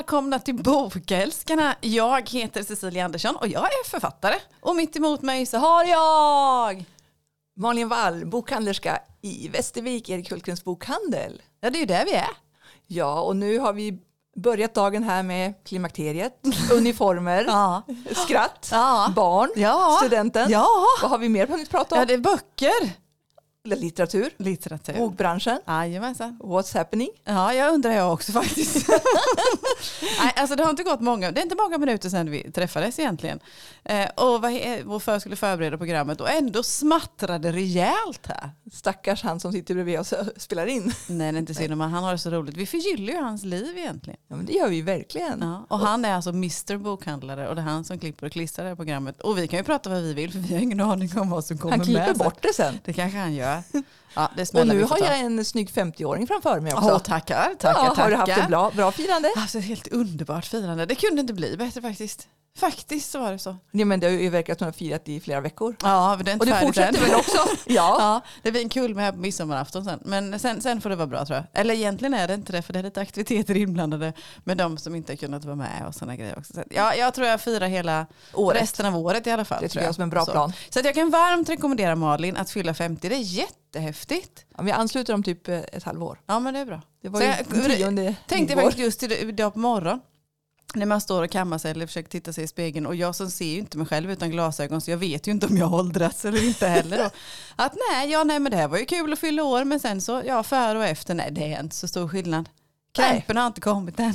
välkomna till Bokälskarna. Jag heter Cecilia Andersson och jag är författare. Och mitt emot mig så har jag... Malin Wall, bokhandlerska i Västervik, Erik Hultgrens bokhandel. Ja, det är ju där vi är. Ja, och nu har vi börjat dagen här med klimakteriet, uniformer, Ja. skratt, Ja. barn, Ja. studenten. Ja. Vad har vi mer hunnit prata om? Ja, det är böcker. Litteratur, Litteratur. bokbranschen, Jajamensan. what's happening? Ja, jag undrar jag också faktiskt. Nej, alltså det har inte gått många, det är inte många minuter sedan vi träffades egentligen. Eh, och vad, he- vår för skulle förbereda programmet och ändå smattrade rejält här. Stackars han som sitter bredvid oss och spelar in. Nej, det är inte synd om han, har det så roligt. Vi förgyller ju hans liv egentligen. Ja, men det gör vi verkligen. Ja, och han är alltså Mr Bokhandlare och det är han som klipper och klistrar det här programmet. Och vi kan ju prata vad vi vill för vi har ingen aning om vad som kommer Han klipper med. bort det sen. Det kanske han gör. tá? Ja, det Och nu har jag en snygg 50-åring framför mig också. Åh, tackar, tackar, ja, tackar. har du haft ett bra, bra firande? Alltså helt underbart firande. Det kunde inte bli bättre faktiskt. Faktiskt så var det så. Ja, men det har ju verkat som att du har firat i flera veckor. Ja, men det är inte Och färdigt fortsätter väl också? Ja. Ja, det blir en kul med här på midsommarafton sen. Men sen, sen får det vara bra tror jag. Eller egentligen är det inte det för det är lite aktiviteter inblandade med de som inte har kunnat vara med och sådana grejer också. Så, ja, jag tror jag firar hela Året. resten av året i alla fall. Det tror tycker jag som en bra så. plan. Så jag kan varmt rekommendera Malin att fylla 50. Det är jättehäftigt. Ja, vi ansluter om typ eh, ett halvår. Ja men det är bra. Det var Så ju jag- tionde Tänkte igår. faktiskt just idag- på morgon. När man står och kammar sig eller försöker titta sig i spegeln och jag som ser ju inte mig själv utan glasögon så jag vet ju inte om jag har åldrats eller inte heller. Då. Att nej, ja, nej men det här var ju kul att fylla år men sen så ja före och efter, nej det är inte så stor skillnad. Krämpen har inte kommit än.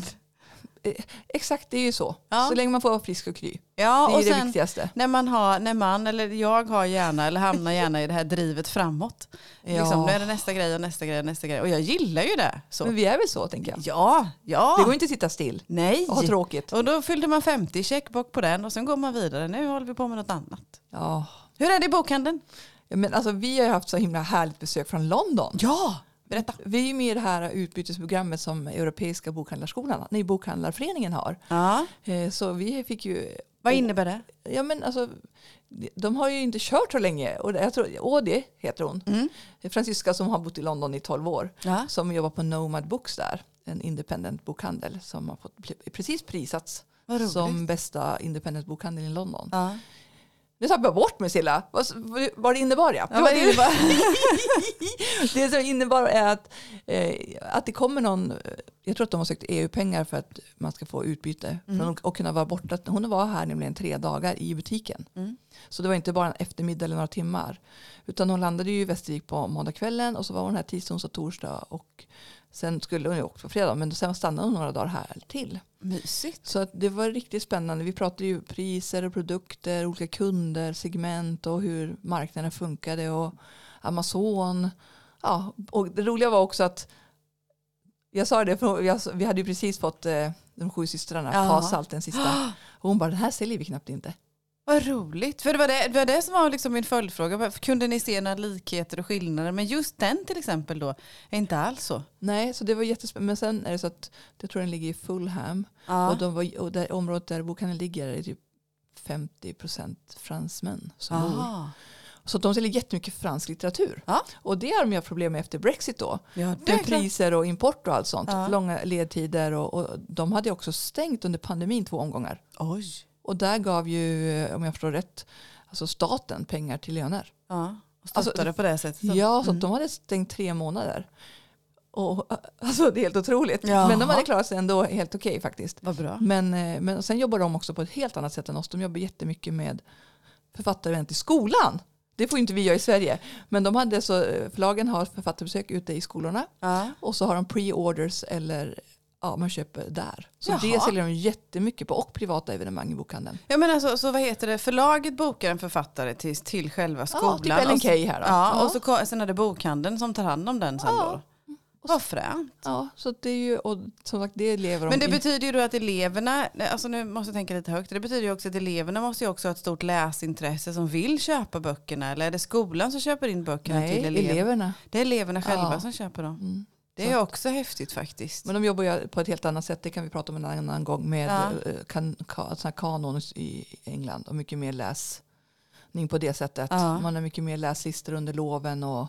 Exakt, det är ju så. Ja. Så länge man får vara frisk och kry. Ja, Det är och ju det sen viktigaste. när man har, när man eller jag har gärna eller hamnar gärna i det här drivet framåt. Liksom, nu är det nästa grej och nästa grej och nästa grej och jag gillar ju det. Så. Men vi är väl så, tänker jag. Ja, ja. Det går inte att sitta still Nej. och ha tråkigt. Och då fyllde man 50, checkbock på den och sen går man vidare. Nu håller vi på med något annat. Ja. Hur är det i bokhandeln? Ja, Men alltså, vi har ju haft så himla härligt besök från London. Ja, berätta. Vi är ju med i det här utbytesprogrammet som Europeiska bokhandlarskolan, nej, Bokhandlarföreningen har. Ja. Eh, Så vi fick ju... Vad innebär det? Ja men alltså, de har ju inte kört så länge. Och jag tror, Ådi heter hon. Mm. Franziska som har bott i London i 12 år. Ja. Som jobbar på Nomad Books där. En independent bokhandel som har fått precis prisats som bästa independent bokhandel i London. Ja. Nu tappade jag bort mig Silla. Vad, vad det innebar ja. Ja, vad det innebär. det som innebar är att, eh, att det kommer någon, eh, jag tror att de har sökt EU-pengar för att man ska få utbyte Mm. och kunna vara borta. Hon var här nämligen tre dagar i butiken. Mm. Så det var inte bara en eftermiddag eller några timmar. Utan hon landade ju i Västervik på måndagskvällen och så var hon här tisdag, onsdag, torsdag och sen skulle hon ju åka på fredag men sen stannade hon några dagar här till. Mysigt. Så att det var riktigt spännande. Vi pratade ju priser och produkter, olika kunder, segment och hur marknaden funkade och Amazon. Ja, och det roliga var också att jag sa det, för vi hade ju precis fått eh, de sju systrarna. Fasalt den sista. Och hon bara, den här säljer vi knappt inte. Vad roligt. För det var det, det, var det som var liksom min följdfråga. Kunde ni se några likheter och skillnader? Men just den till exempel då är inte alls så. Nej, så det var jättespännande. Men sen är det så att jag tror den ligger i Fulham. Ja. Och, de var, och där området där bokhandeln ligger är typ 50% fransmän som bor. Så de säljer jättemycket fransk litteratur. Ja. Och det har de haft problem med efter Brexit då. Ja, det Med priser och import och allt sånt. Ja. Långa ledtider och, och de hade också stängt under pandemin två omgångar. Oj. Och där gav ju, om jag förstår rätt, alltså staten pengar till löner. Ja. Och Alltså, stöttade på det sättet. Ja, så Mm. de hade stängt tre månader. Och, alltså det är helt otroligt. Jaha. Men de hade klarat sig ändå helt okej faktiskt. Vad bra. Men, eh, men sen jobbar de också på ett helt annat sätt än oss. De jobbar jättemycket med författarevent i skolan. Det får inte vi göra i Sverige. Men de hade så, eh, förlagen har författarbesök ute i skolorna. Ja. Och så har de pre-orders eller ja, man köper där. Så Jaha. det säljer de jättemycket på. Och privata evenemang i bokhandeln. Ja men alltså, så vad heter det, förlaget bokar en författare till, till själva skolan. Ja, typ Ellen Key här då. Ja, Ja. och så, sen är det bokhandeln som tar hand om den sen Ja. då. Vad fränt. Ja, så det är ju, och som sagt det lever de Men det i. betyder ju då att eleverna, alltså nu måste jag tänka lite högt, det betyder ju också att eleverna måste ju också ha ett stort läsintresse som vill köpa böckerna. Eller är det skolan som köper in böckerna Nej, till elever? eleverna. Det är eleverna själva Ja. som köper dem. Mm. Det är också häftigt faktiskt. Men de jobbar ju på ett helt annat sätt. Det kan vi prata om en annan gång med Ja. eh, kan, ka, såna här kanon i England och mycket mer läsning på det sättet. Ja. Man har mycket mer läslistor under loven och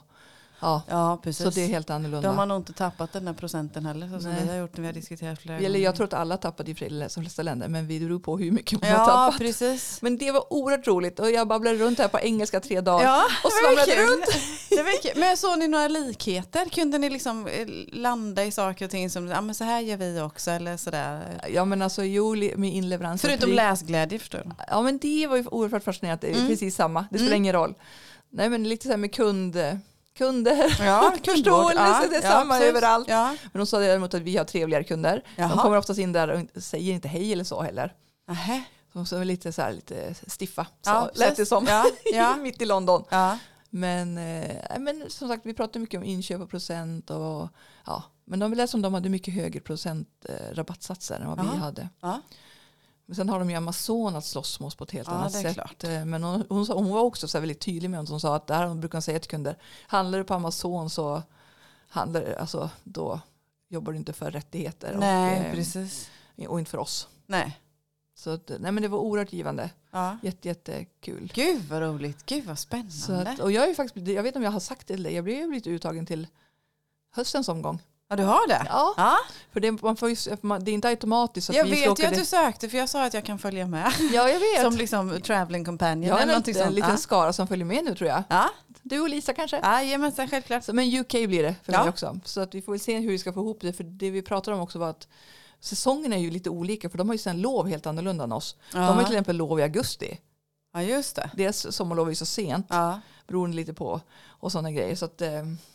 Ja, Ja, precis. så det är helt Då annorlunda. har man nog inte tappat den där procenten heller, så som Nej. vi har gjort när vi har diskuterat flera Eller jag tror att alla tappade i de flesta länder men vi beror på hur mycket man har Ja, tappat. precis. Men det var oerhört roligt och jag babblade runt här på engelska tre dagar. Ja, och svamlade runt. Det var kul. Men såg ni några likheter? Kunde ni liksom eh, landa i saker och ting som, ja men så här gör vi också eller sådär? Ja men alltså jo med inleverans. Förutom läsglädje förstår du. Ja men det var ju oerhört fascinerande. Det är Mm. precis samma. Det spelar Mm. ingen roll. Nej men lite så här med kund, kunder. Ja, Förståelse, det är samma precis. överallt. Ja. Men de sa däremot att vi har trevligare kunder. De Jaha. kommer oftast in där och säger inte hej eller så heller. Nähä. De är lite så här lite stiffa. Så Ja, lät det som. Ja, ja. Mitt i London. Ja. Men, eh, men som sagt, vi pratar mycket om inköp och procent. Och, ja. Men de lät som de hade mycket högre procent eh, rabattsatser än vad vi Jaha. hade. Men sen har de ju Amazon att slåss oss på ett helt Ja, annat sätt. klart. Eh, Men hon, hon, hon var också så väldigt tydlig med oss. Hon sa att där brukar hon säga till kunder, handlar du på Amazon så handlar, alltså, då jobbar du inte för rättigheter. Nej, och, eh, precis. och inte för oss. Nej. Så att, nej, men det var oerhört givande. Ja. Jätte, jättekul. Gud vad roligt, gud vad spännande. att, och jag, är faktiskt, jag vet inte om jag har sagt det eller jag blev ju blivit uttagen till höstens omgång. Ja, du har det? Ja, Ja, för det, man får ju, det är inte automatiskt. Att jag vi vet ska ju åka att dit. du sökte för jag sa att jag kan följa med. Ja, jag vet. Som liksom traveling companion jag har en, liten- en sånt. liten Ja. skara som följer med nu tror jag. Ja, Du och Lisa kanske? jajamensan självklart. Så, men UK blir det för Ja. mig också. Så att vi får väl se hur vi ska få ihop det. För det vi pratar om också var att säsongen är ju lite olika. För de har ju sen lov helt annorlunda än oss. De har ju till Ja. exempel lov i augusti. ja, just det. Deras sommarlov är ju så sent. Ja. Beroende lite på och sådana grejer. Så att, eh,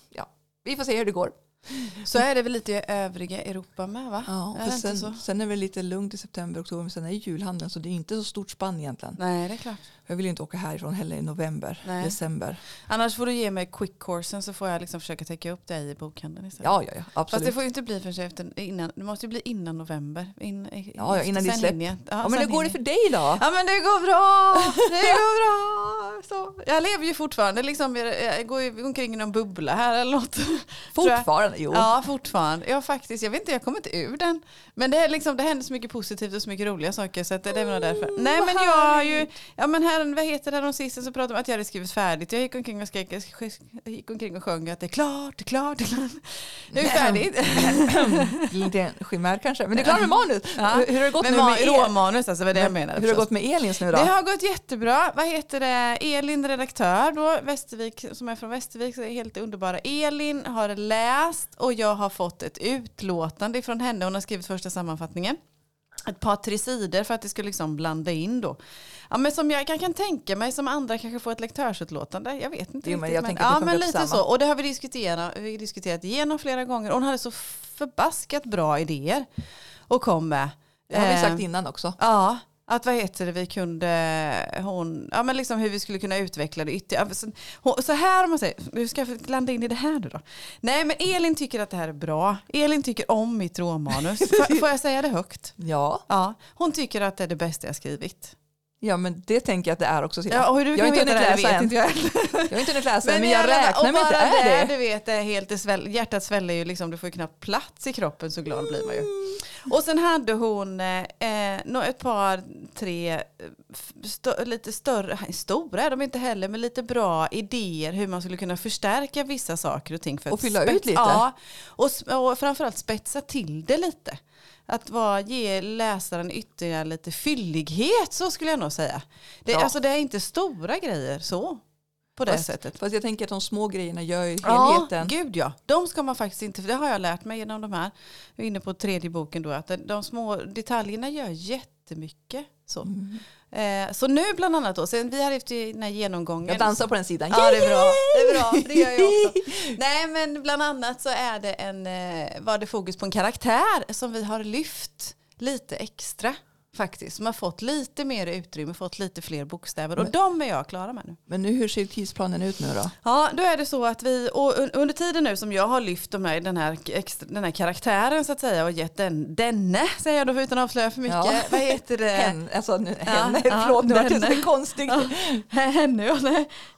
ja, vi får se hur det går. Så är det väl lite i övriga Europa med va? Ja, är sen, så? sen är det lite lugnt i september, oktober. Men sen är det julhandeln så det är inte så stort spann egentligen. Nej, det är klart. Jag vill ju inte åka härifrån heller i november, Nej. december. Annars får du ge mig quick-coursen så får jag liksom försöka täcka upp dig i bokhandeln istället. Ja, ja, ja Fast absolut. det får ju inte bli förrän efter, innan, det måste ju bli innan november. In, Ja, ja, innan det hinner jag- ja, men hur går det för dig då? Ja men det går bra, det går bra. Så, jag lever ju fortfarande, liksom, jag jag går ju omkring i någon bubbla här eller något. Fortfarande? Jo. Ja fortfarande, ja faktiskt, jag vet inte, jag kommer inte ur den. Men det, är liksom, det händer så mycket positivt och så mycket roliga saker så det är nog därför. Nej vad men jag har ju, ja men här, vad heter det, de sista så pratade om att jag hade skrivit färdigt. Jag gick omkring och skrek, jag gick omkring och sjöng att det är klart, det är klart, det är klart. Jag är färdigt. Lite en chimär kanske. Men det är klart med manus. Ja. Hur, hur har det gått Men nu ma- med råmanus alltså, var det jag Men menade. Hur har det gått med Elins nu då? Det har gått jättebra. Vad heter det? Elin, redaktör då, Västervik, som är från Västervik, så är helt underbara. Elin har läst och jag har fått ett utlåtande från henne. Hon har skrivit första sammanfattningen. Ett par tre sidor för att det ska liksom blanda in då. Ja, men som jag kan, kan tänka mig som andra kanske får ett lektörsutlåtande. Jag vet inte Jo, men riktigt. jag att det ja, men lite samma. så. Och det har vi diskuterat, vi diskuterat igenom flera gånger. Hon hade så förbaskat bra idéer och kom med. Det har vi Eh, sagt innan också. Ja, att vad heter det, vi kunde, hon, ja men liksom hur vi skulle kunna utveckla det ytterligare. Ja, Så, här om man säger, hur ska jag landa in i det här nu då? Nej men Elin tycker att det här är bra. Elin tycker om mitt råmanus. Får, får jag säga det högt? Ja. Ja, hon tycker att det är det bästa jag skrivit. Ja, men det tänker jag att det är också. Silja. Ja, hur du jag har inte hunnit läsa än. inte jag. Jag har inte hunnit läsa men, men jag räknar med att det är det. Du vet, det är helt, sväll, hjärtat sväller ju liksom, du får ju knappt plats i kroppen så glad blir man ju. Och sen hade hon eh, nå- ett par, tre, eh, stö, lite större, stora är de inte heller, men lite bra idéer hur man skulle kunna förstärka vissa saker och ting. För Och fylla ut lite. Ja, och, och framförallt spetsa till det lite. Att vara, ge läsaren ytterligare lite fyllighet, så skulle jag nog säga. Det, Ja. alltså, det är inte stora grejer så, på det Fast- sättet. Fast jag tänker att de små grejerna gör ju Ja, helheten. gud ja. De ska man faktiskt inte, för det har jag lärt mig genom de här, jag är inne på tredje boken då, att de- de små detaljerna gör jättemycket. Så, Mm. eh, så nu bland annat då, sen vi har haft den här genomgången. Jag dansar på den sidan. Ja, det är bra. Det är bra, det gör jag också. Nej, men bland annat så är det en, eh, var det fokus på en karaktär som vi har lyft lite extra faktiskt. Som har fått lite mer utrymme, fått lite fler bokstäver. Och Men- de är jag klara med nu. Men nu, hur ser tidsplanen ut nu då? Ja, då är det så att vi, och un- under tiden nu som jag har lyft de här, den, här extra, den här karaktären så att säga och gett den, denne, säger jag då utan att avslöja för mycket, Ja. vad heter det? Hen, alltså nu, Ja, henne, ja, förlåt nu vart det så konstigt. Ja, henne,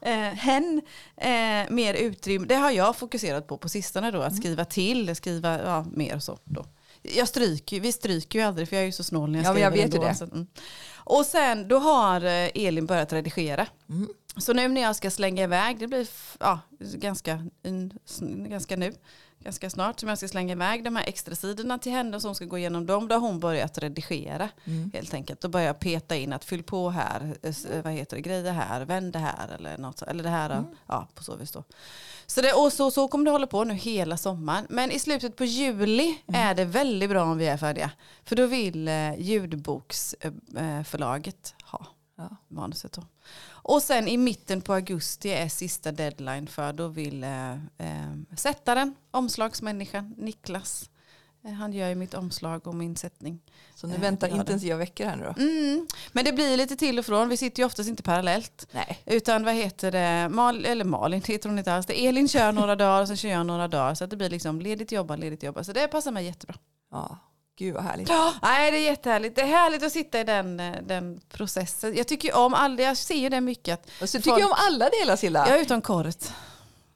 eh, hen, eh, mer utrymme, det har jag fokuserat på på sistone då, att skriva till, skriva ja, mer så då. Jag stryker, vi stryker ju aldrig för jag är ju så snål när jag Ja, men jag skriver vet ju ändå, det. så mm. Och sen då har eh, Elin börjat redigera. Mm. Så nu när jag ska slänga iväg, det blir ja, ganska, ganska nu, ganska snart som jag ska slänga iväg de här extra sidorna till henne så hon ska gå igenom dem. Då har hon börjat redigera Mm. helt enkelt. Då börjar jag peta in att fyll på här, eh, vad heter det, grejer här, vänd det här eller något eller det här, Mm. ja på så vis då. Så, det, och så, så kommer det hålla på nu hela sommaren. Men i slutet på juli Mm. är det väldigt bra om vi är färdiga. För då vill eh, ljudboksförlaget ha Ja. manuset då. Och sen i mitten på augusti är sista deadline för då vill eh, eh, sättaren, omslagsmänniskan, Niklas. Eh, han gör ju mitt omslag och min sättning. Så nu Eh, väntar det. intensiva veckor här nu då? Mm. Men det blir lite till och från. Vi sitter ju oftast inte parallellt. Nej. Utan vad heter det, Mal, eller Malin heter hon inte alls. Det Elin kör några dagar och sen kör jag några dagar. Så att det blir liksom ledigt jobba, ledigt jobba. Så det passar mig jättebra. Ja, gud vad härligt. Nej, det är jättehärligt. Det är härligt att sitta i den, eh, den processen. Jag tycker om all, jag ser ju det mycket. Och så tycker jag om alla delar Silla. jag är utan korret.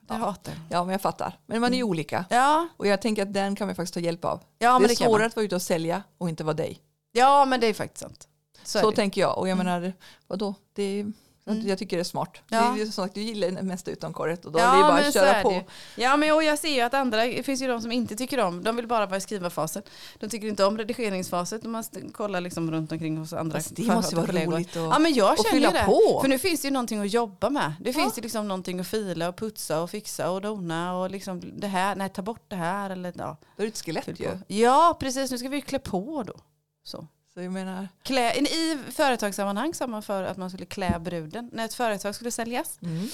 Det Ja. hatar. Ja, men jag fattar. Men man är ju olika. Ja, Och jag tänker att den kan vi faktiskt ta hjälp av. ja det det är man. svårare att vara ute och sälja och inte vara dig. Ja, men det är faktiskt sant. Så, Så, det. tänker jag. Och jag Mm. menar, vadå? Det är, Mm. Jag tycker det är smart. Ja. Det är som sagt, du gillar det mesta utom korret och då Ja, är det bara att köra på. Ja, men och jag ser ju att andra, det finns ju de som inte tycker om, de vill bara vara i skrivarfasen. De tycker inte om redigeringsfasen om man kollar liksom runt omkring hos andra Fast det måste vara kollegor. roligt och, Ja men jag känner fylla det. på. För nu finns det ju någonting att jobba med. Det Ja. finns ju liksom någonting att fila och putsa och fixa och dona och liksom det här, nej ta bort det här eller ja. Då är det ett skelett ju. Ja precis, nu ska vi ju klä på då. Så. Så jag menar, Klä, I företagssammanhang sa man för att man skulle klä bruden. När ett företag skulle säljas. mm.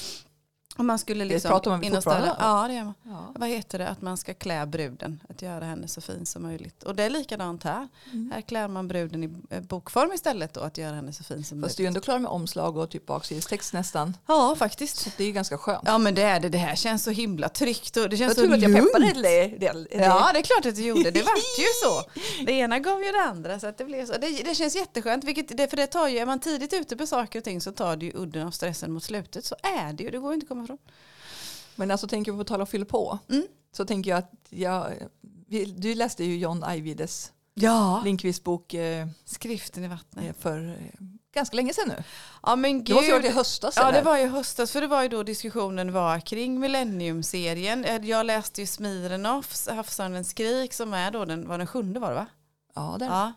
Och man skulle liksom pratar man fortfarande om. Ja det gör man. ja. Vad heter det? Att man ska klä bruden. Att göra henne så fin som möjligt. Och det är likadant här. Mm. Här klär man bruden i eh, bokform istället då. Att göra henne så fin som Fast möjligt. du är ju ändå klar med omslag och typ baksidestext nästan. Ja faktiskt. Så det är ju ganska skönt. Ja men det är det. Det här känns så himla tryggt. Och det känns jag så tror att jag lugnt. peppade det. det, det. Ja det är klart att du gjorde. Det vart ju så. Det ena gav ju det andra. Så att det, blev så. Det, det känns jätteskönt. Vilket, det, för det tar ju, är man tidigt ute på saker och ting så tar det ju udden av stressen mot slutet. Så är det ju. Det går inte att komma ifrån. Men alltså tänker vi på tal och fylla på. Mm. Så tänker jag att jag, du läste ju John Ajvides Ja. Lindqvists bok eh, Skriften i vattnet. för eh, ganska länge sedan nu. Ja men Det måste ju ha gud. varit i höstas. Ja det var ju höstas för det var ju då diskussionen var kring Millennium-serien. Eh, Jag läste ju Smirnoffs Havsörnens skrik som är då den, var den sjunde var det va? Ja, där. Ja.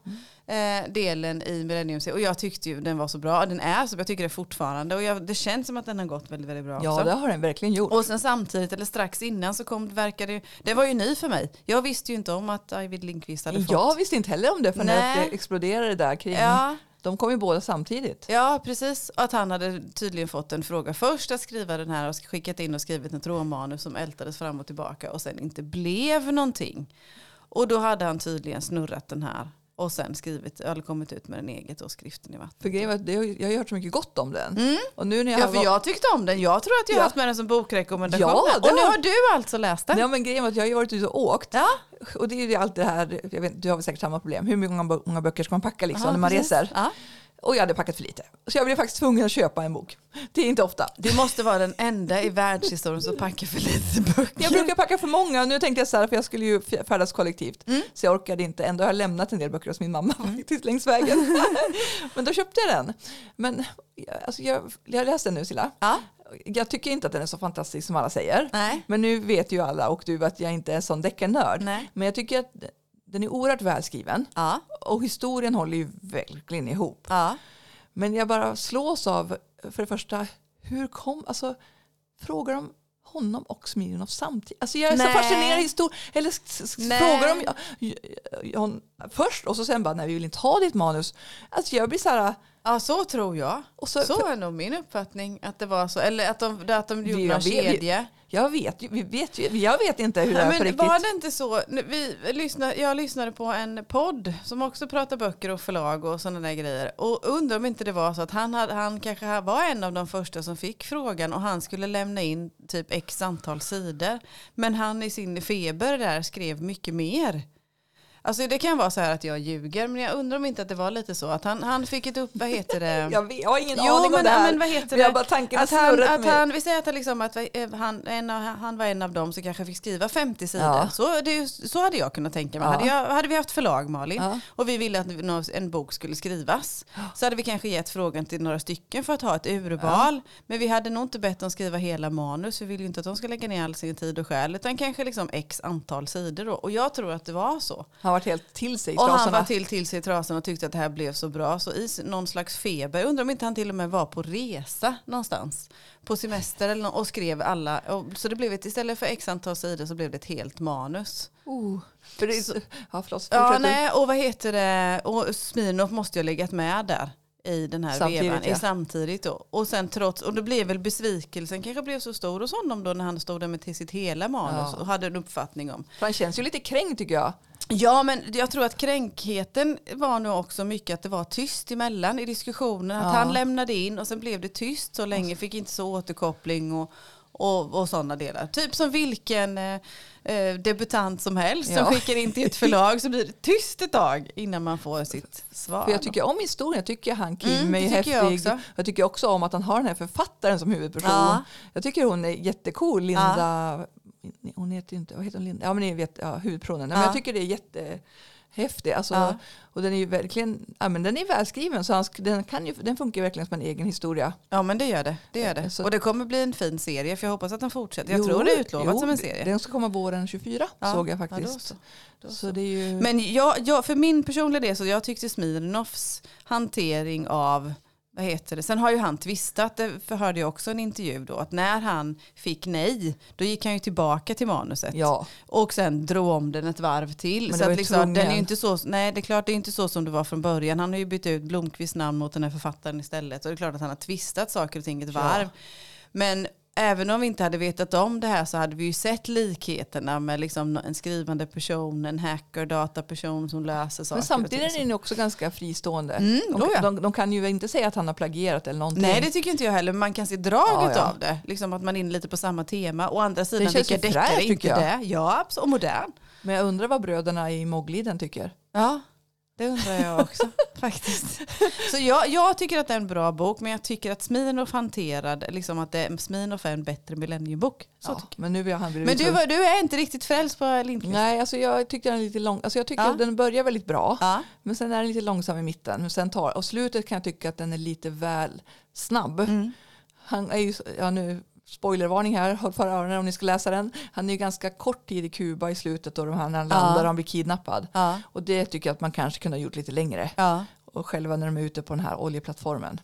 Eh, delen i Millennium-serien och jag tyckte ju den var så bra. Den är så jag tycker det fortfarande och jag, det känns som att den har gått väldigt väldigt bra ja, också. det har den verkligen gjort. Och sen samtidigt eller strax innan så kom, verkade det, det var ju ny för mig. Jag visste ju inte om att Arvid Lindqvist hade fått. Jag visste inte heller om det förrän det exploderade där kring. Ja, De kom ju båda samtidigt. Ja, precis. Och att han hade tydligen fått en fråga först att skriva den här och skickat in och skrivit ett råmanus som ältades fram och tillbaka och sen inte blev någonting. Och då hade han tydligen snurrat den här och sen skrivit, eller kommit ut med den eget och skriften i vattnet. För grejen var att jag har ju hört så mycket gott om den. Mm. Och nu när jag Ja, har för jag tyckte om den. Jag tror att jag har Ja. haft med den som bokrekommendation. Ja, och nu har- du alltså läst den. Ja, men grejen var att jag har ju varit ute och åkt. Ja, Och det är ju alltid det här, jag vet, du har väl säkert samma problem. Hur många, många böcker ska man packa liksom Ja, när man precis. reser? Ja. Och jag hade packat för lite. Så jag blev faktiskt tvungen att köpa en bok. Det är inte ofta. Du måste vara den enda i världshistorien som packar för lite böcker. Jag brukar packa för många. Nu tänkte jag så här, för jag skulle ju färdas kollektivt. Mm. Så jag orkade inte. Ändå har jag lämnat en del böcker hos min mamma faktiskt längs vägen. Men då köpte jag den. Men alltså, jag, jag läste den nu Silla. Ja. Jag tycker inte att den är så fantastisk som alla säger. Nej. Men nu vet ju alla och du att jag inte är en sån deckarnörd. Men jag tycker att den är oerhört välskriven. Ja. Och historien håller ju verkligen ihop. Ja. Men jag bara slås av, för det första, hur kom, alltså frågar om honom och Smirnoff samtidigt. Alltså jag är Nej. så fascinerad av historien. Eller frågar om John först och så sen bara, nej vi vill inte ha ditt manus. Alltså jag blir så här, ja, så tror jag. och så, Så är nog min uppfattning att det var så. Eller att de, att de gjorde någon vi- kedja. jag vet vi vet jag vet inte hur det är på riktigt. var det inte så? Vi lyssnade, jag lyssnade på en podd som också pratar böcker och förlag och sådana där grejer. Och undrar om inte det var så att han, hade, han kanske var en av de första som fick frågan och han skulle lämna in typ x antal sidor. Men han i sin feber där skrev mycket mer. Alltså det kan vara så här att jag ljuger, men jag undrar om inte att det var lite så att han, han fick ett upp, vad heter det? Jag, vet, jag har ingen Jo, aning men, om det här. men vad heter jag bara tanken Att han, att mig. han, vi säger att, han liksom, att eh, han, en av, han var en av dem som kanske fick skriva 50 sidor. Ja. Så, det, så hade jag kunnat tänka mig. Ja. Hade, jag, hade vi haft förlag Malin Ja. och vi ville att en bok skulle skrivas så hade vi kanske gett frågan till några stycken för att ha ett urval. Men vi hade nog inte bett dem skriva hela manus. Vi vill ju inte att de ska lägga ner all sin tid och själ utan kanske liksom x antal sidor. Då. Och jag tror att det var så. Varit helt till sig i Och han trasorna. var till, till sig i trasan och tyckte att det här blev så bra. Så i någon slags feber, undrar om inte han till och med var på resa någonstans. På semester eller och skrev alla. Och, så det blev ett, istället för x antal sidor så blev det ett helt manus. Oh, för det är, ja, förlåt, Ja, nej, och vad heter det? Och Smirnoff måste ju ha legat med där i den här Samtidigt, vevan. ja. I samtidigt då. Och sen trots, och det blev väl besvikelsen kanske blev så stor hos honom då när han stod där med till sitt hela manus Ja. och hade en uppfattning om. För han känns ju lite kränkt tycker jag. Ja, men jag tror att kränkheten var nog också mycket att det var tyst emellan i diskussionen. Att Ja. han lämnade in och sen blev det tyst så länge, fick inte så återkoppling och, och, och sådana delar. Typ som vilken eh, eh, debutant som helst Ja. som skickar in till ett förlag så blir det tyst ett tag innan man får sitt svar. För jag tycker om historien, jag tycker han Kim Mm, är häftig. jag också. jag tycker också om att han har den här författaren som huvudperson. Ja. Jag tycker hon är jättecool, Linda. Hon heter ju inte, vad heter hon? Linda? Ja men ni vet, ja, huvudpersonen. Men Ja. jag tycker det är jättehäftigt. Alltså, Ja. Och den är ju verkligen, ja men den är välskriven så han, den, kan ju, den funkar verkligen som en egen historia. Ja men det gör det. det, gör det. Så- Och det kommer bli en fin serie för jag hoppas att den fortsätter. Jag Jo, tror det är utlovat jo, som en serie. Den ska komma våren 24 Ja, såg jag ja, faktiskt. då så. Då så. så. det är ju... Men jag, jag, för min personliga del så jag tyckte Smirnoffs hantering av vad heter det? Sen har ju han tvistat, det förhörde jag också en intervju då, att när han fick nej, då gick han ju tillbaka till manuset. ja, Och sen drog om den ett varv till. Men så att liksom, den är ju inte så, nej det är klart det är inte så som det var från början. Han har ju bytt ut Blomqvists namn mot den här författaren istället. Och det är klart att han har tvistat saker och ting ett Ja. varv. Men även om vi inte hade vetat om det här så hade vi ju sett likheterna med liksom en skrivande person, en hacker, dataperson som löser saker. men samtidigt är den också ganska fristående. Mm, De, de, de kan ju inte säga att han har plagierat eller någonting. Nej det tycker inte jag heller, men man kan se draget Ja, ja. av det. Liksom att man är inne lite på samma tema. Å andra sidan, vilka deckare är inte jag. det? Ja. Och modern. Men jag undrar vad bröderna i Mogliden tycker. Ja, det undrar jag också faktiskt. Så jag, jag tycker att det är en bra bok, men jag tycker att Smirnoff hanterade, liksom att det, Smirnoff är en bättre millenniebok. Så Ja, men nu jag. Men du, du är inte riktigt frälst på Lindqvist? Nej, alltså jag tyckte den är lite lång. Alltså jag tycker Ja. att den börjar väldigt bra. Ja. Men sen är den lite långsam i mitten. Men sen tar, och slutet kan jag tycka att den är lite väl snabb. Mm. Han är ju, ja nu, spoilervarning här, håll för öronen om ni ska läsa den. Han är ju ganska kort tid i Kuba i slutet här, när han landar och han blir kidnappad. Och det tycker jag att man kanske kunde ha gjort lite längre. Och själva när de är ute på den här oljeplattformen.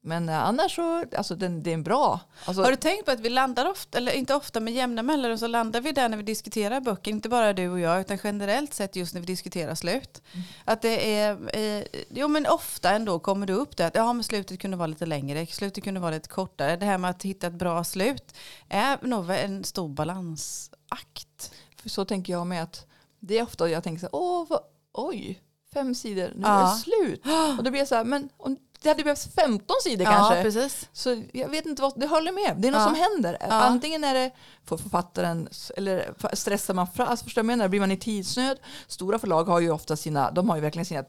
Men eh, annars så, alltså den, det är en bra. Alltså, Har du tänkt på att vi landar ofta, eller inte ofta med jämna mellanrum, så landar vi där när vi diskuterar böcker, inte bara du och jag, utan generellt sett just när vi diskuterar slut. Mm. Att det är, eh, jo men ofta ändå kommer det upp det att ja men slutet kunde vara lite längre, slutet kunde vara lite kortare. Det här med att hitta ett bra slut är nog en stor balansakt. För så tänker jag med att det är ofta jag tänker så här, åh, vad, oj, fem sidor, nu Ja. är det slut. Och då blir jag så här, men om, det hade behövts 15 sidor Ja, kanske. precis. Så jag vet inte vad, det håller med. Det är något Ja. som händer. Ja. Antingen är det för författaren, eller stressar man fram, alltså förstår jag menar, blir man i tidsnöd. Stora förlag har ju ofta sina, de har ju verkligen sina Ja.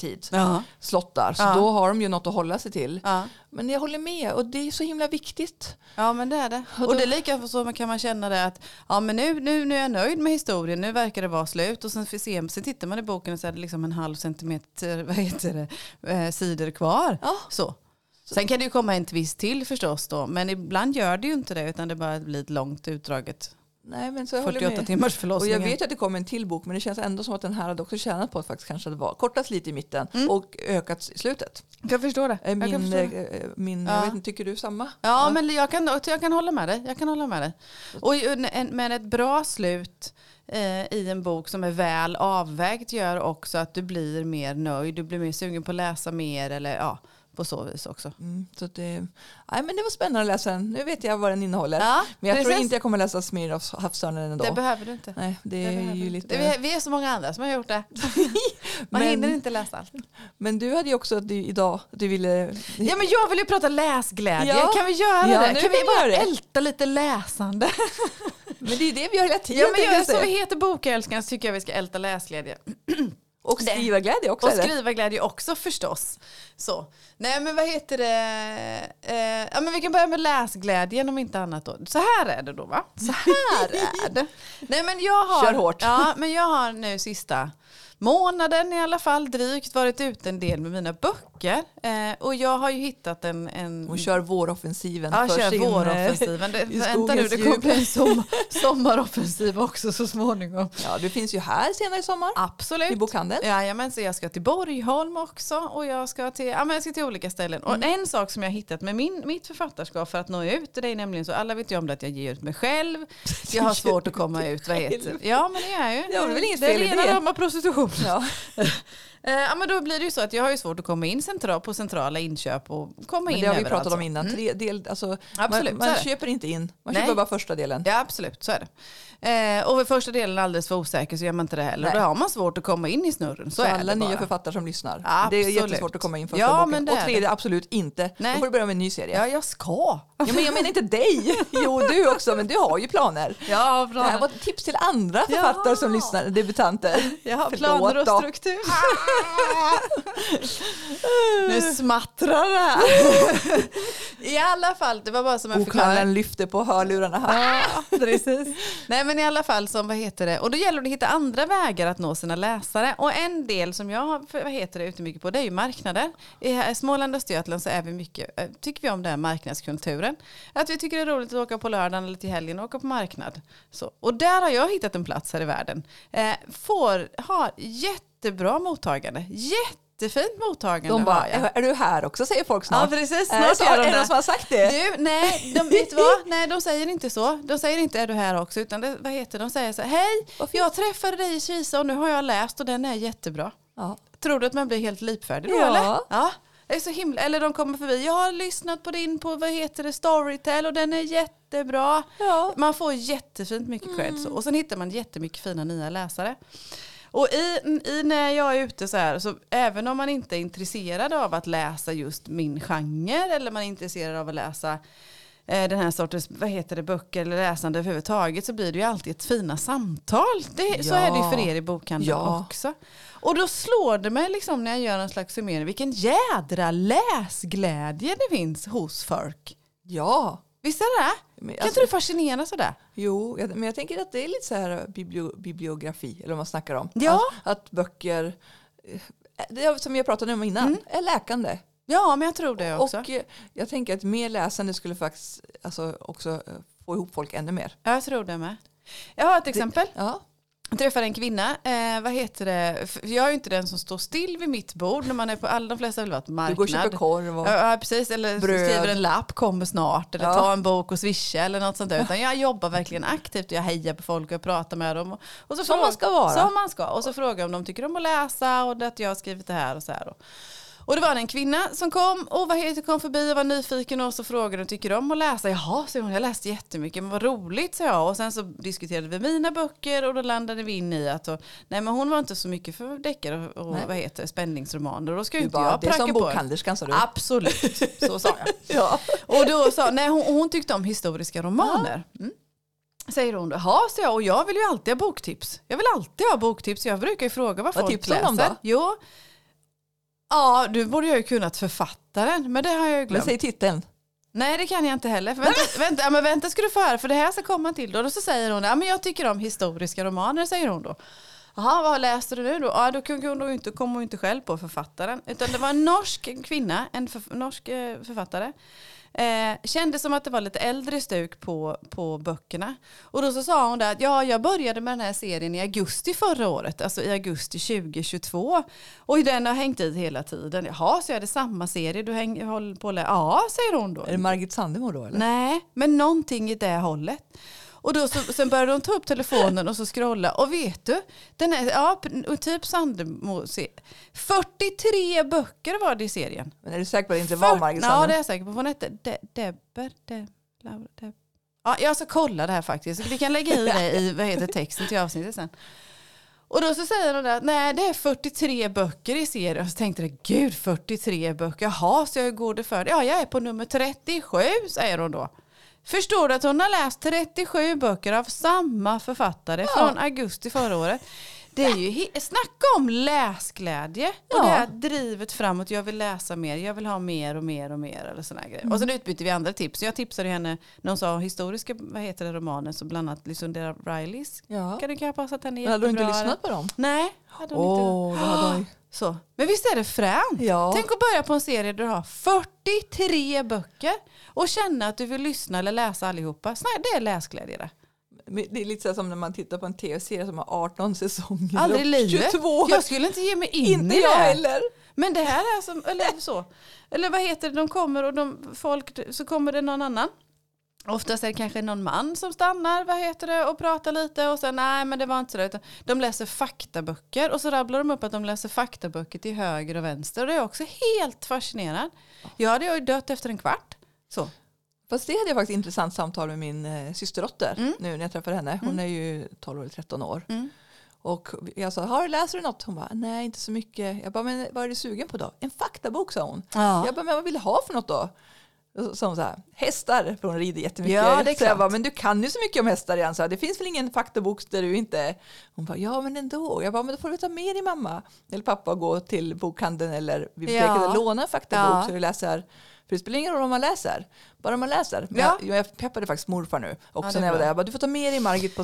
tidslottar. Så då har de ju något att hålla sig till. Men jag håller med och det är så himla viktigt. Ja men det är det. Och Och, då- det är lika så kan man känna det att ja men nu, nu, nu är jag nöjd med historien, nu verkar det vara slut och sen, får se, sen tittar man i boken och så är det liksom en halv centimeter vad heter det, eh, sidor kvar. Så. Sen kan det ju komma en twist till förstås då, men ibland gör det ju inte det utan det bara blir ett långt utdraget Nej, men så jag håller 48 med. timmars Och förlossning. jag vet att det kommer en till bok men det känns ändå som att den här hade också tjänat på att faktiskt kanske var kortats lite i mitten Mm. och ökat i slutet. Jag förstår det. Jag kan Min, förstå det. eh, min, Ja. jag vet inte, tycker du samma? Ja, men jag kan, jag kan hålla med dig. Jag kan hålla med dig. Och men ett bra slut eh, i en bok som är väl avvägt gör också att du blir mer nöjd. Du blir mer sugen på att läsa mer eller ja, på så vis också. Mm, så det, nej, men det var spännande att läsa den. Nu vet jag vad den innehåller. Ja, men jag tror precis. inte jag kommer läsa Smirnoffs Havsörnen ändå. Det behöver du inte. nej, det Det är ju lite... Vi, är, vi är så många andra som har gjort det. Man Men- hinner inte läsa allt. Men du hade ju också att du, idag, du ville... Ja, men jag vill ju prata läsglädje. Ja. Kan vi göra Ja, det? nu Kan vi bara det. älta lite läsande? Men det är det vi gör hela tiden. Ja, men jag, som vi heter Bokälskaren så tycker jag vi ska älta läsglädje. Och skrivarglädje också. Och skrivarglädje också förstås. Så. Nej men vad heter det? Eh, ja, men vi kan börja med läsglädjen om inte annat då. Så här är det då va? Så här är det. Nej men jag har, Kör hårt. Ja, men jag har nu sista månaden i alla fall drygt varit ute en del med mina böcker. Eh, och jag har ju hittat en... en Hon kör våroffensiven Ja, för kör sin... våroffensiven. Det, vänta nu, det kommer bli en sommar, sommaroffensiv också så småningom. Ja, du finns ju här senare i sommar. Absolut. I bokhandeln. Jajamän, så jag ska till Borgholm också och jag ska till, ja, men jag ska till olika ställen. Och Mm. en sak som jag har hittat med min, mitt författarskap för att nå ut, det är nämligen så, alla vet ju om det att jag ger ut mig själv. Jag har svårt att komma ut, vad heter det? Ja men det är ju. Det är väl inget det är fel i rena det. rama prostitution. Ja. Eh, Ja men då blir det ju så att jag har ju svårt att komma in central, på centrala inköp och komma Men in det har vi pratat om innan. Tre del, alltså, Absolut, man man det. köper inte in, man Nej. köper bara första delen. Ja absolut, så är det. Eh, och vid första delen är alldeles för osäker så gör man inte det heller. Nej. Då har man svårt att komma in i snurren. Så, Så är alla det nya författare som lyssnar. Det Absolut. är jättesvårt att komma in första Ja, boken. men det och tredje absolut inte. Nej. Då får du börja med en ny serie. Ja jag ska. Ja, men jag menar inte dig. Jo, du också, men du har ju planer. Ja, Det här var ett tips till andra författare som lyssnar, debutanter. Jag har planer och struktur. nu smattrar det här. I alla fall, det var bara som en förklaring. Bokhandeln lyfter på hörlurarna här. Ja, precis. Nej men i alla fall, som, vad heter det? och då gäller det att hitta andra vägar att nå sina läsare. Och en del som jag har, vad heter det, ute mycket på, det är ju marknader. I Småland och Östergötland så är vi mycket, eh, tycker vi om den här marknadskulturen. Att vi tycker det är roligt att åka på lördagen eller till helgen och åka på marknad. Så, och där har jag hittat en plats här i världen. Eh, får, har jättebra mottagande. Jättefint mottagande De bara, jag. är, är du här också säger folk Ja snart. precis, är det snart gör Är de det det. någon som har sagt det? Du, nej, de vet vad? Nej, de säger inte så. De säger inte är du här också, utan det, vad heter? De säger så här, hej, jag träffade dig i Kisa och nu har jag läst och den är jättebra. Ja. Tror du att man blir helt lipfärdig då Ja. eller? Ja. Det är så himla, eller de kommer förbi, jag har lyssnat på din på, vad heter det, Storytel och den är jättebra. Ja. Man får jättefint mycket cred så. och sen hittar man jättemycket fina nya läsare. Och i, i när jag är ute så här, så även om man inte är intresserad av att läsa just min genre eller man är intresserad av att läsa eh, den här sortens vad heter det, böcker eller läsande överhuvudtaget så blir det ju alltid ett fina samtal. Det, Så Ja. är det ju för er i bokhandeln Ja. också. Och då slår det mig liksom när jag gör en slags summering vilken jädra läsglädje det finns hos folk. Ja. Visst är det det? Kan alltså, inte du fascineras av det? jo, men jag tänker att det är lite så här biblio, bibliografi, eller vad man snackar om. Ja. Att, att böcker, eh, det som jag pratade om innan, Mm. är läkande. Ja, men jag tror det också. Och jag tänker att mer läsande skulle faktiskt alltså, också eh, få ihop folk ännu mer. Jag tror det med. Jag har ett exempel. Ja. Jag träffade en kvinna, eh, vad heter det, jag är ju inte den som står still vid mitt bord när man är på, alla de flesta vill vara på marknad. Du går och köper korv och... Ja, precis. Eller Bröd. skriver en lapp, kommer snart. Eller Ja. ta en bok och swisha eller något sånt där. Utan jag jobbar verkligen aktivt och jag hejar på folk och jag pratar med dem. Och, och så Som frågar- man ska vara. Som man ska. Och så frågar jag om de tycker om att läsa och att jag har skrivit det här och så här. Och, och det var en kvinna som kom och vad heter, kom förbi och var nyfiken och så frågade om tycker om att läsa. Jaha, så hon, jag läste jättemycket, men vad roligt, sa jag. Och sen så diskuterade vi mina böcker och då landade vi in i att och, nej, men hon var inte så mycket för deckare och, och vad heter spänningsromaner. Och då ska ju Du inte bara, jag det är pracka som på. bokhandlerskan sa du. Absolut, så sa jag. Ja. Och då sa, nej hon, hon tyckte om historiska romaner. Mm. Säger hon, jaha, så jag, och jag vill ju alltid ha boktips. Jag vill alltid ha boktips, jag brukar ju fråga vad Vad folk tipsar läser. de då? Jo, ja, du borde jag ju kunnat författaren, men det har jag ju Men glömt. säg titeln. Nej, det kan jag inte heller. För vänta, vänta, ja, men vänta ska du få höra, för det här ska komma till då. Och så säger hon, ja men jag tycker om historiska romaner, säger hon då. Jaha, vad läste du nu då? Ja, då kunde hon inte, kom hon inte själv på författaren. Utan det var en norsk kvinna, en för, norsk eh, författare. Eh, kände som att det var lite äldre stuk på, på böckerna. Och då så sa hon där att ja, jag började med den här serien i augusti förra året, alltså i augusti 2022. Och den har hängt i hela tiden. Jaha, så är det samma serie du häng, håller på lä- Ja, säger hon då. Är det Margit Sandemo då eller? Nej, men någonting i det hållet. Och då så, sen började hon ta upp telefonen och så scrolla. Och vet du, den är, ja, typ Sandemo. se- 43 böcker var det i serien. Men är du säker på att det inte var Margit Ja, det är jag säker på. Hon hette De, Debber. De, Laura, Deb. Ja, jag ska kolla det här faktiskt. Vi kan lägga i det i vad heter texten till avsnittet sen. Och då så säger där att nej det är 43 böcker i serien. Och så tänkte jag gud 43 böcker, jaha så jag går det för Ja jag är på nummer 37 säger hon då. Förstår du att hon har läst 37 böcker av samma författare Ja. från augusti förra året? Det är ju snacka om läsglädje och Ja. det här drivet framåt. Jag vill läsa mer, jag vill ha mer och mer och mer. Eller såna grejer. Och sen utbyter vi andra tips. Jag tipsade henne när hon sa historiska vad heter det, romaner, så bland annat Lysundera Rileys. Ja. Kan du kan passa att henne Men hade du inte jättebra. lyssnat på dem? Nej, hade hon inte. Hade hon ju. Så. Men visst är det fränt? Ja. Tänk att börja på en serie där du har 43 böcker och känna att du vill lyssna eller läsa allihopa. Det är läsglädje det. Det är lite så som när man tittar på en tv-serie som har 18 säsonger. Aldrig i livet. 22. Jag skulle inte ge mig in Inte i jag det. heller. Men det här är som, eller så. Eller vad heter det, de kommer och de, folk, så kommer det någon annan. Oftast är det kanske någon man som stannar, vad heter det, och pratar lite och sen nej men det var inte så. Utan de läser faktaböcker och så rabblar de upp att de läser faktaböcker till höger och vänster. Och det är jag också helt fascinerad. Jag hade ju dött efter en kvart. Så. Fast det hade jag faktiskt intressant samtal med min eh, systerdotter Mm. nu när jag träffade henne. Hon är ju 12 eller 13 år. Mm. Och jag sa, har läser du något? Hon bara, nej inte så mycket. Jag bara, men vad är du sugen på då? En faktabok sa hon. Ja. Jag bara, men vad vill du ha för något då? Så hon så här, hästar, för hon rider jättemycket. Ja, det är så jag bara, men du kan ju så mycket om hästar igen. Så här, det finns väl ingen faktabok där du inte... Hon bara, ja men ändå. Jag bara, men då får du ta med din mamma eller pappa och gå till bokhandeln eller biblioteket Ja. och låna en faktabok Ja. så du läser. För det spelar ingen roll om man läser, bara man läser. Ja. jag, jag peppade faktiskt morfar nu Ja, också det är när jag var där. Jag bara, du får ta med dig Margit på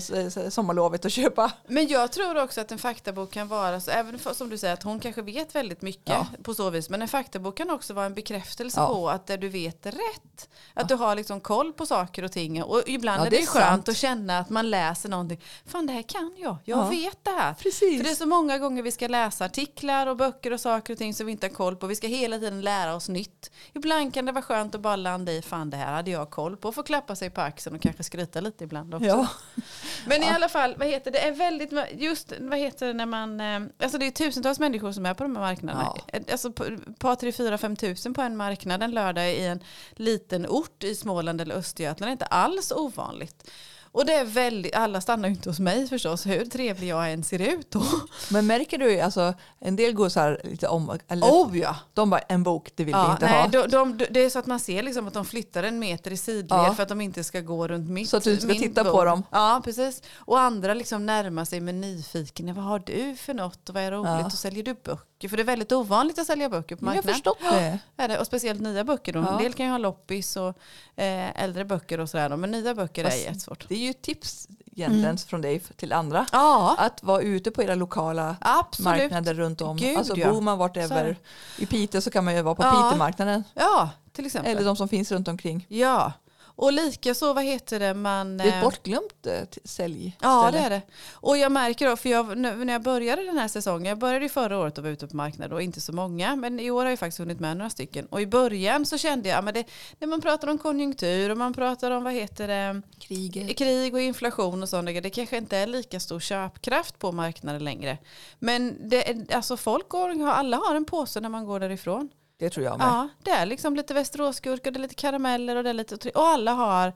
sommarlovet och köpa. Men jag tror också att en faktabok kan vara, så, även för, som du säger, att hon kanske vet väldigt mycket Ja. på så vis. Men en faktabok kan också vara en bekräftelse Ja. på att det du vet är rätt. Att du har liksom koll på saker och ting. Och ibland Ja, är det det, är skönt sant. att känna att man läser någonting. Fan det här kan jag, jag Ja. vet det här. Precis. För det är så många gånger vi ska läsa artiklar och böcker och saker och ting som vi inte har koll på. Vi ska hela tiden lära oss nytt. Ibland kan det vara skönt att bara landa i, fan det här hade jag koll på. Få klappa sig på axeln och kanske skryta lite ibland också. Ja. Men i alla fall, vad heter det, är väldigt, just vad heter det när man, eh, alltså det är tusentals människor som är på de här marknaderna. Alltså på- ett par, tre, fyra, fem tusen på en marknad en lördag i en liten ort i Småland eller Östergötland är inte alls ovanligt. Och det är väldigt, alla stannar ju inte hos mig förstås, hur trevlig jag än ser ut då. Men märker du, alltså, en del går så här lite om, eller Oh ja! de bara, en bok, det vill vi ja inte nej, ha. de, de, det är så att man ser liksom att de flyttar en meter i sidled Ja. för att de inte ska gå runt mitt. Så att du ska titta på bord. dem. Ja, precis. Och andra liksom närmar sig med nyfiken. Vad har du för något och vad är roligt? Ja. Och säljer du böcker? För det är väldigt ovanligt att sälja böcker på Men jag har marknaden. förstått det. Och speciellt nya böcker. Då. Ja. En del kan ju ha loppis och eh, äldre böcker och sådär. Men nya böcker Fast- är jättesvårt. Det är ju tips egentligen från dig till andra. Ja, Att vara ute på era lokala absolut. marknader runt om. Gud, alltså bor man Så är vartever. I Piteå så kan man ju vara på Ja. Piteåmarknaden. Ja, till exempel. Eller de som finns runt omkring. Ja, och lika så, vad heter det, man... Det är ett eh, bortglömt eh, sälj. Ja det är det. Och jag märker då, för jag, när jag började den här säsongen, jag började ju förra året och var ute på marknaden och inte så många, men i år har jag faktiskt hunnit med några stycken. Och i början så kände jag, ja, men det, när man pratar om konjunktur och man pratar om vad heter det, Kriget. krig och inflation och sånt, det kanske inte är lika stor köpkraft på marknaden längre. Men det, alltså folk går, alla har en påse när man går därifrån. Det tror jag med. Ja, det är liksom lite västeråsgurka, det är lite karameller och det är lite och alla har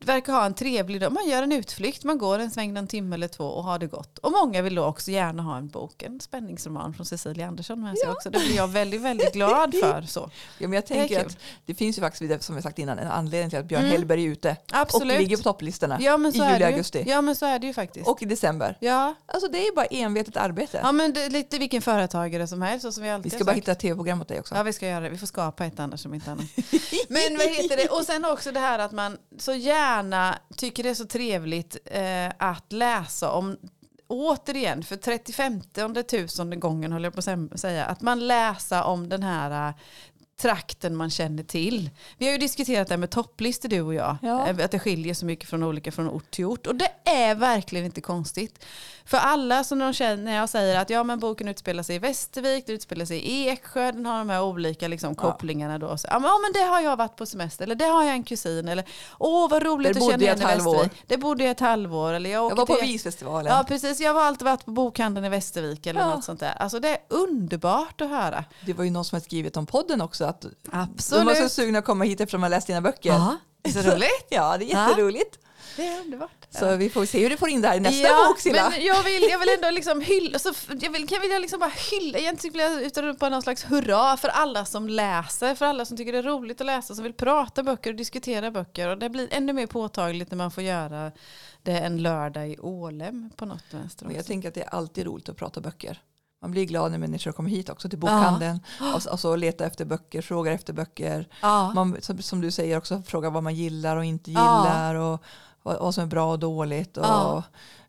verkar ha en trevlig dag. Man gör en utflykt, man går en sväng en timme eller två och har det gott. Och många vill då också gärna ha en bok, en spänningsroman från Cecilia Andersson med sig också. Det blir jag väldigt, väldigt glad för. Så. Ja, men jag Det tänker kul. att det finns ju faktiskt, som jag sagt innan, en anledning till att Björn Mm. Hellberg är ute. Absolut. Och ligger på topplistorna Ja, i juli, det ju. augusti. Ja men så är det ju faktiskt. Och i december. ja. Alltså det är bara envetet arbete. ja men det lite vilken företagare som helst. Som vi, alltid Vi ska bara sagt. hitta ett tv-program åt dig också. Ja vi ska göra det, vi får skapa ett annars som inte annat. Men vad heter det, och sen också det här att man så gärna tycker det är så trevligt eh, att läsa om Återigen, för 35 tusende gången håller jag på att sä- säga, att man läser om den här eh, trakten man känner till. Vi har ju diskuterat det här med topplistor du och jag. Ja. Eh, Att det skiljer så mycket från olika från ort till ort. Och det är verkligen inte konstigt. För alla som de känner, när jag säger att ja, men boken utspelar sig i Västervik, den utspelar sig i Eksjö, den har de här olika liksom, kopplingarna då. Så, ja, men, det har jag varit på semester, eller det har jag en kusin, eller åh vad roligt att känna igen i. Västervik. Det bodde jag ett halvår. Eller jag, Jag var på Visfestivalen. Ja precis, jag har alltid varit på bokhandeln i Västervik eller Ja. något sånt där. Alltså det är underbart att höra. Det var ju någon som hade skrivit om podden också. Att Absolut. De var så sugna att komma hit eftersom de har läst dina böcker. Det så roligt? Ja, det är jätteroligt. Det är underbart. Så vi får se hur du får in det här i nästa ja, bok Silla. Men jag vill, jag vill ändå liksom hylla, så jag vill, kan vilja liksom bara hylla, egentligen vill jag utan på någon slags hurra för alla som läser, för alla som tycker det är roligt att läsa, som vill prata böcker och diskutera böcker. Och det blir ännu mer påtagligt när man får göra det en lördag i Ålem på något vänster. Jag tänker att det är alltid roligt att prata böcker. Man blir glad när människor kommer hit också till bokhandeln ja. och, och så letar efter böcker, frågar efter böcker. Ja. Man, som, som, du säger också frågar vad man gillar och inte gillar ja. och vad, vad, som är bra och dåligt. Och, ja.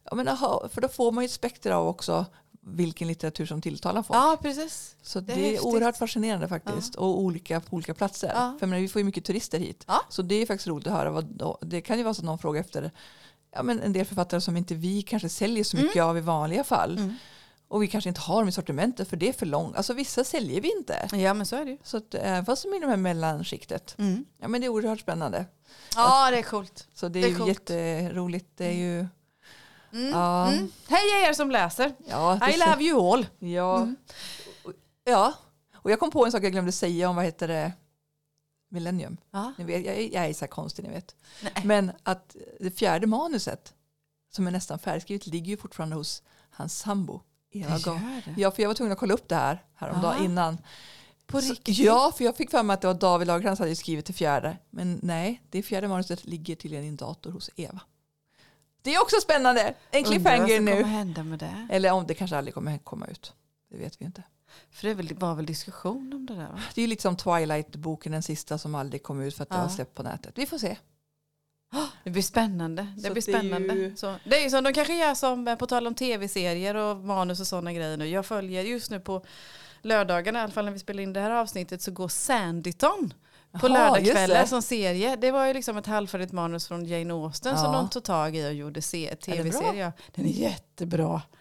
Ja, men, aha, för då får man ju ett spektra av också vilken litteratur som tilltalar folk. Ja, precis. Så det, det är, är oerhört fascinerande faktiskt. Ja. Och olika på olika platser. Ja. För menar, vi får ju mycket turister hit. Ja. Så det är faktiskt roligt att höra. Vad, det kan ju vara så att någon frågar efter ja, men en del författare som inte vi kanske säljer så mycket mm. av i vanliga fall. Mm. Och vi kanske inte har dem i sortimentet för det är för långt. Alltså vissa säljer vi inte. Ja men så är det ju. Så att, eh, fast som i det här mellanskiktet. Mm. Ja men det är oerhört spännande. Ja det är coolt. Så det är, det är ju coolt. jätteroligt. Det är ju... Mm. Ja. Mm. Hej er som läser. Ja, I love you all. Ja. Mm. ja. Och jag kom på en sak jag glömde säga om vad heter det Millennium. Ja. Ni vet, jag, jag är så här konstig ni vet. Nej. Men att det fjärde manuset som är nästan färdigskrivet ligger ju fortfarande hos hans sambo. Eva Ja, för jag var tvungen att kolla upp det här häromdagen Aha. innan. På riktigt? Ja, för jag fick för mig att det var David Lagercrantz hade skrivit till fjärde. Men nej, det fjärde manuset ligger tydligen i en dator hos Eva. Det är också spännande. En cliffhanger nu. Kommer hända med det. Eller om det kanske aldrig kommer komma ut. Det vet vi inte. För det var väl diskussion om det där? Va? Det är ju liksom Twilight-boken, den sista som aldrig kom ut för att ja. det var släppt på nätet. Vi får se. Det blir spännande. Det så blir spännande. Det är, ju... så, det är som de kanske gör som, eh, på tal om tv-serier och manus och sådana grejer nu. Jag följer just nu på lördagarna, i alla fall när vi spelar in det här avsnittet, så går Sanditon på lördagskvällar som serie. Det var ju liksom ett halvfärdigt manus från Jane Austen ja. som de tog tag i och gjorde tv-serie. Den är jättebra.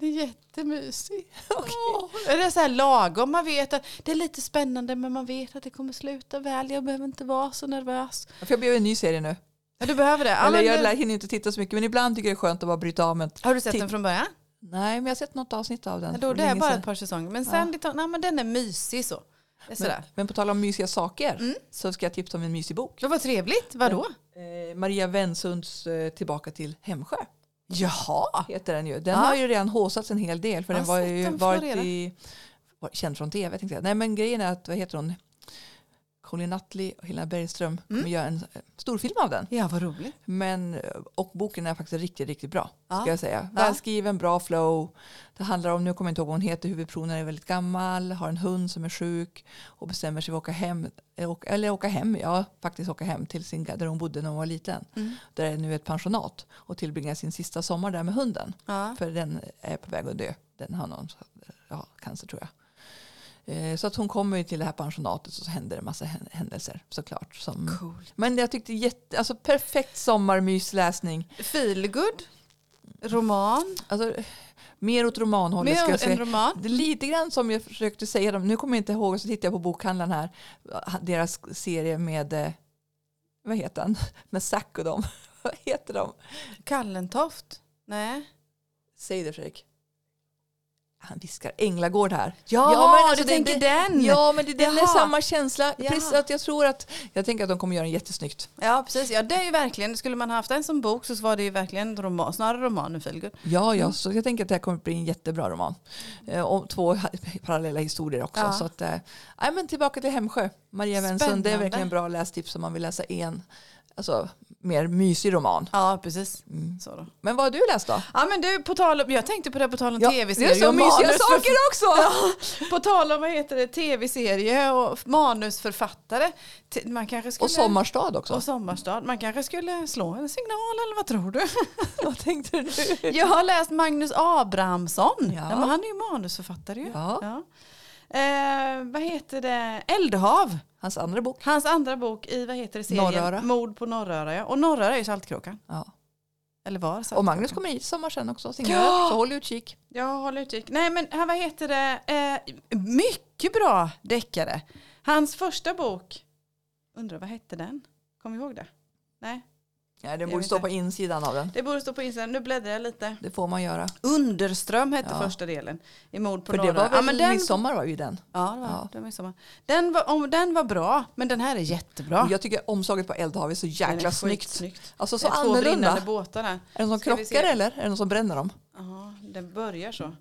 Det är jättemysigt. Okay. Oh, det är så här lagom. Man vet att det är lite spännande men man vet att det kommer sluta väl. Jag behöver inte vara så nervös. För jag behöver en ny serie nu. Ja, du behöver det. Eller jag det... hinner inte titta så mycket men ibland tycker jag det är skönt att bara bryta av med Har du sett den från början? Nej men jag har sett något avsnitt av den. Ja, då, det är bara ett par säsonger. Men sen ja. nej, men den är mysig så. Men, men, på tal om mysiga saker mm. så ska jag tipsa om en mysig bok. Det var trevligt. Vadå? Eh, Maria Wensunds eh, Tillbaka till Hemsjö. Jaha. Heter den ju. Den ja. har ju redan håsats en hel del för den var ju varit i, känd från tv. Tänkte jag. Nej men grejen är att, vad heter hon? Colin Nutley och Helena Bergström kommer mm. göra en eh, storfilm av den. Ja, vad roligt. Men, eh, och boken är faktiskt riktigt, riktigt bra. Ja. Ska jag säga. Välskriven, bra flow. Det handlar om, nu kommer jag inte ihåg vad hon heter, huvudpersonen är väldigt gammal, har en hund som är sjuk och bestämmer sig för att åka hem, eh, eller åka hem, ja faktiskt åka hem till sin, där hon bodde när hon var liten. Mm. Där är nu ett pensionat och tillbringar sin sista sommar där med hunden. Ja. För den är på väg att dö. Den har någon ja, cancer tror jag. Eh, så att hon kommer till det här pensionatet och så händer det en massa händelser såklart. Som, cool. Men jag tyckte jätte, alltså perfekt sommarmysläsning. Feelgood? Roman? Alltså, mer åt romanhållet mer ska jag säga. Roman. Det är lite grann som jag försökte säga, nu kommer jag inte ihåg, så tittar jag på bokhandlaren här, deras serie med, eh, vad heter han, med Zack och dem. vad heter de? Kallentoft? Nej. Säg det Fredrik han viskar Änglagård här. Ja, ja men alltså du tänker det, den. Ja, men det, den är samma känsla. Precis, att jag tror att, jag tänker att de kommer göra en jättesnyggt. Ja, precis. Ja, det är ju verkligen, skulle man haft den som bok så var det ju verkligen roman, snarare roman än feelgood. Ja, ja, så jag tänker att det här kommer bli en jättebra roman. Eh, och två parallella historier också. Ja. Så att, eh, men tillbaka till Hemsjö. Maria Wenson, det är verkligen bra lästips om man vill läsa en alltså, mer mysig roman. Ja, precis. Mm. Så då. Men vad har du läst då? Ja, men du, på tal om, jag tänkte på det på tal om ja, tv-serier. Det är så mysiga saker också! Ja, på tal om vad heter det, tv-serie och manusförfattare. Man kanske skulle, och Sommarstad också. Och Sommarstad. Man kanske skulle slå en signal eller vad tror du? vad tänkte du? Jag har läst Magnus Abrahamsson. Ja. ja han är ju manusförfattare ju. Ja. Eh, vad heter det? Eldhav. Hans andra bok. Hans andra bok i, vad heter det, serien? Norröra. Mord på Norröra. Ja. Och Norröra är ju Saltkråkan. Ja. Eller var Och Magnus kommer hit i sommar sen också. Ja. Så håll utkik. Ja, håll utkik. Nej men vad heter det? Eh, mycket bra deckare. Hans första bok, undrar vad hette den? Kommer ihåg det? Nej. Ja, det Jag borde stå inte. på insidan av den. Det borde stå på insidan. Nu bläddrar jag lite. Det får man göra. Underström hette Ja. första delen. I mord på För det norra. var väl ja, men den, midsommar var ju den. Ja, det var, Ja. det var midsommar. Den var, om, den var bra, men den här är jättebra. Och jag tycker omslaget på Eldhav är så Den jäkla är snyggt. skitsnyggt. Alltså så det är två annorlunda. brinnande båtar där. Är det någon som vi krockar eller är det någon som bränner dem? Ja, den börjar så.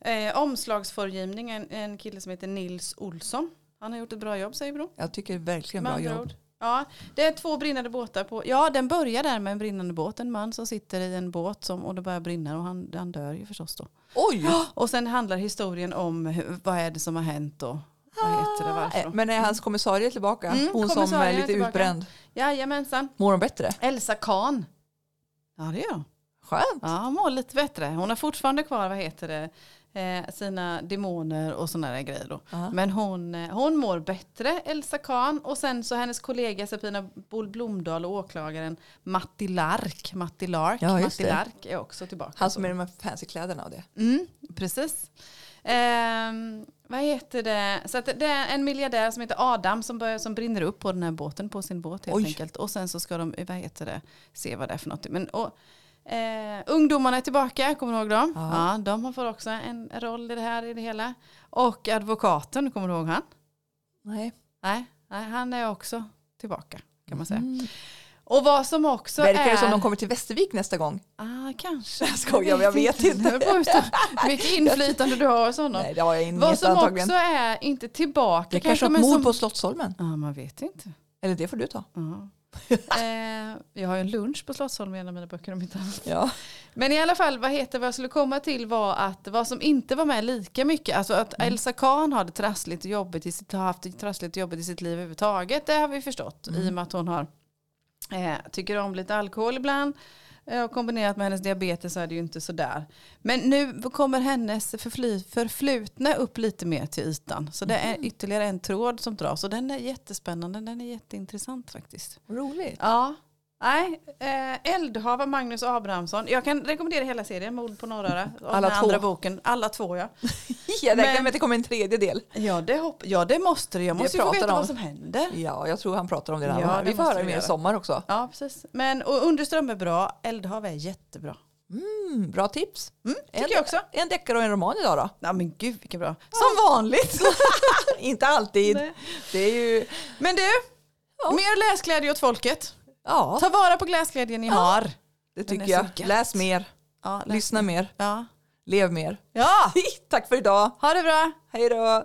Eh, omslagsforgivning, en, kille som heter Nils Olsson. Han har gjort ett bra jobb säger Bro. Jag tycker verkligen bra jobb. ord. Ja, det är två brinnande båtar på. Ja, den börjar där med en brinnande båt. En man som sitter i en båt som, och det börjar brinna och han, han dör ju förstås då. Oj! Och sen handlar historien om vad är det som har hänt och vad heter det, varför. Eh, Men är hans kommissarie tillbaka? Mm, Hon som är lite tillbaka. utbränd. Jajamensan. Mår hon bättre? Elsa Kahn. Ja, det gör hon. Skönt. Ja, hon mår lite bättre. Hon har fortfarande kvar, vad heter det, eh, sina demoner och sådana där grejer då. Ja. Men hon, eh, hon mår bättre, Elsa Kahn. Och sen så hennes kollega Sabina Bol Blomdahl och åklagaren Matti Lark. Matti Lark, Ja, Matti. Lark är också tillbaka. Han som är de här fancy kläderna och det. Mm, precis. Ehm, vad heter det? Så det är en miljardär som heter Adam som, börjar, som brinner upp på den här båten, på sin båt helt Oj. enkelt. Och sen så ska de, vad heter det, se vad det är för något. Men, och, eh, ungdomarna är tillbaka, kommer du ihåg dem? Ja. Ja. de får också en roll i det här i det hela. Och advokaten, kommer du ihåg han? Nej. Nej, nej han är också tillbaka kan man säga. Mm. Och vad som också Verkar är... det som de kommer till Västervik nästa gång? Ah, kanske. Jag skojar, jag vet inte. Mycket inflytande du har hos honom. Nej, det har jag Vad inget som antagligen. också är inte tillbaka. Det är kanske men ett mord som... på Slottsholmen. Ja, man vet inte. Eller det får du ta. Ja. eh, jag har ju en lunch på Slottsholmen i en av mina böcker om inte annat. Ja. Men i alla fall, vad heter vad jag skulle komma till var att vad som inte var med lika mycket, alltså att Mm. Elsa Kahn hade trassligt och jobbigt i sitt, har haft trassligt och jobbigt i sitt liv överhuvudtaget, det har vi förstått Mm. i och med att hon har, eh, tycker om lite alkohol ibland. Eh, Och kombinerat med hennes diabetes så är det ju inte sådär. Men nu kommer hennes förflutna upp lite mer till ytan. Så det Mm. är ytterligare en tråd som dras. Och den är jättespännande, den är jätteintressant faktiskt. Roligt. Ja. Nej, eh, Eldhav av Magnus Abrahamsson. Jag kan rekommendera hela serien, Mord på Norröra. Alla två. andra boken. Alla två ja. Jag räknar Men- att det kommer en tredje del. Ja det, hopp- ja, det måste det. Jag Det måste ju få veta om. vad som händer. Ja, jag tror han pratar om det redan. Ja, det vi får höra mer i sommar också. Ja, precis. Men, och Underström är bra, Eldhav är jättebra. Mm, bra tips. Mm, En, jag också. en deckare och en roman idag då? Ja men gud vilken bra. Som vanligt. Inte alltid. Nej. Det är ju... Men du, Ja. mer läsglädje åt folket. Ja, Ta vara på läsglädjen ni har. det tycker jag. Läs mer, Ja, läs- lyssna mer, Ja. lev mer. ja, Tack för idag. ha det bra. Hej då.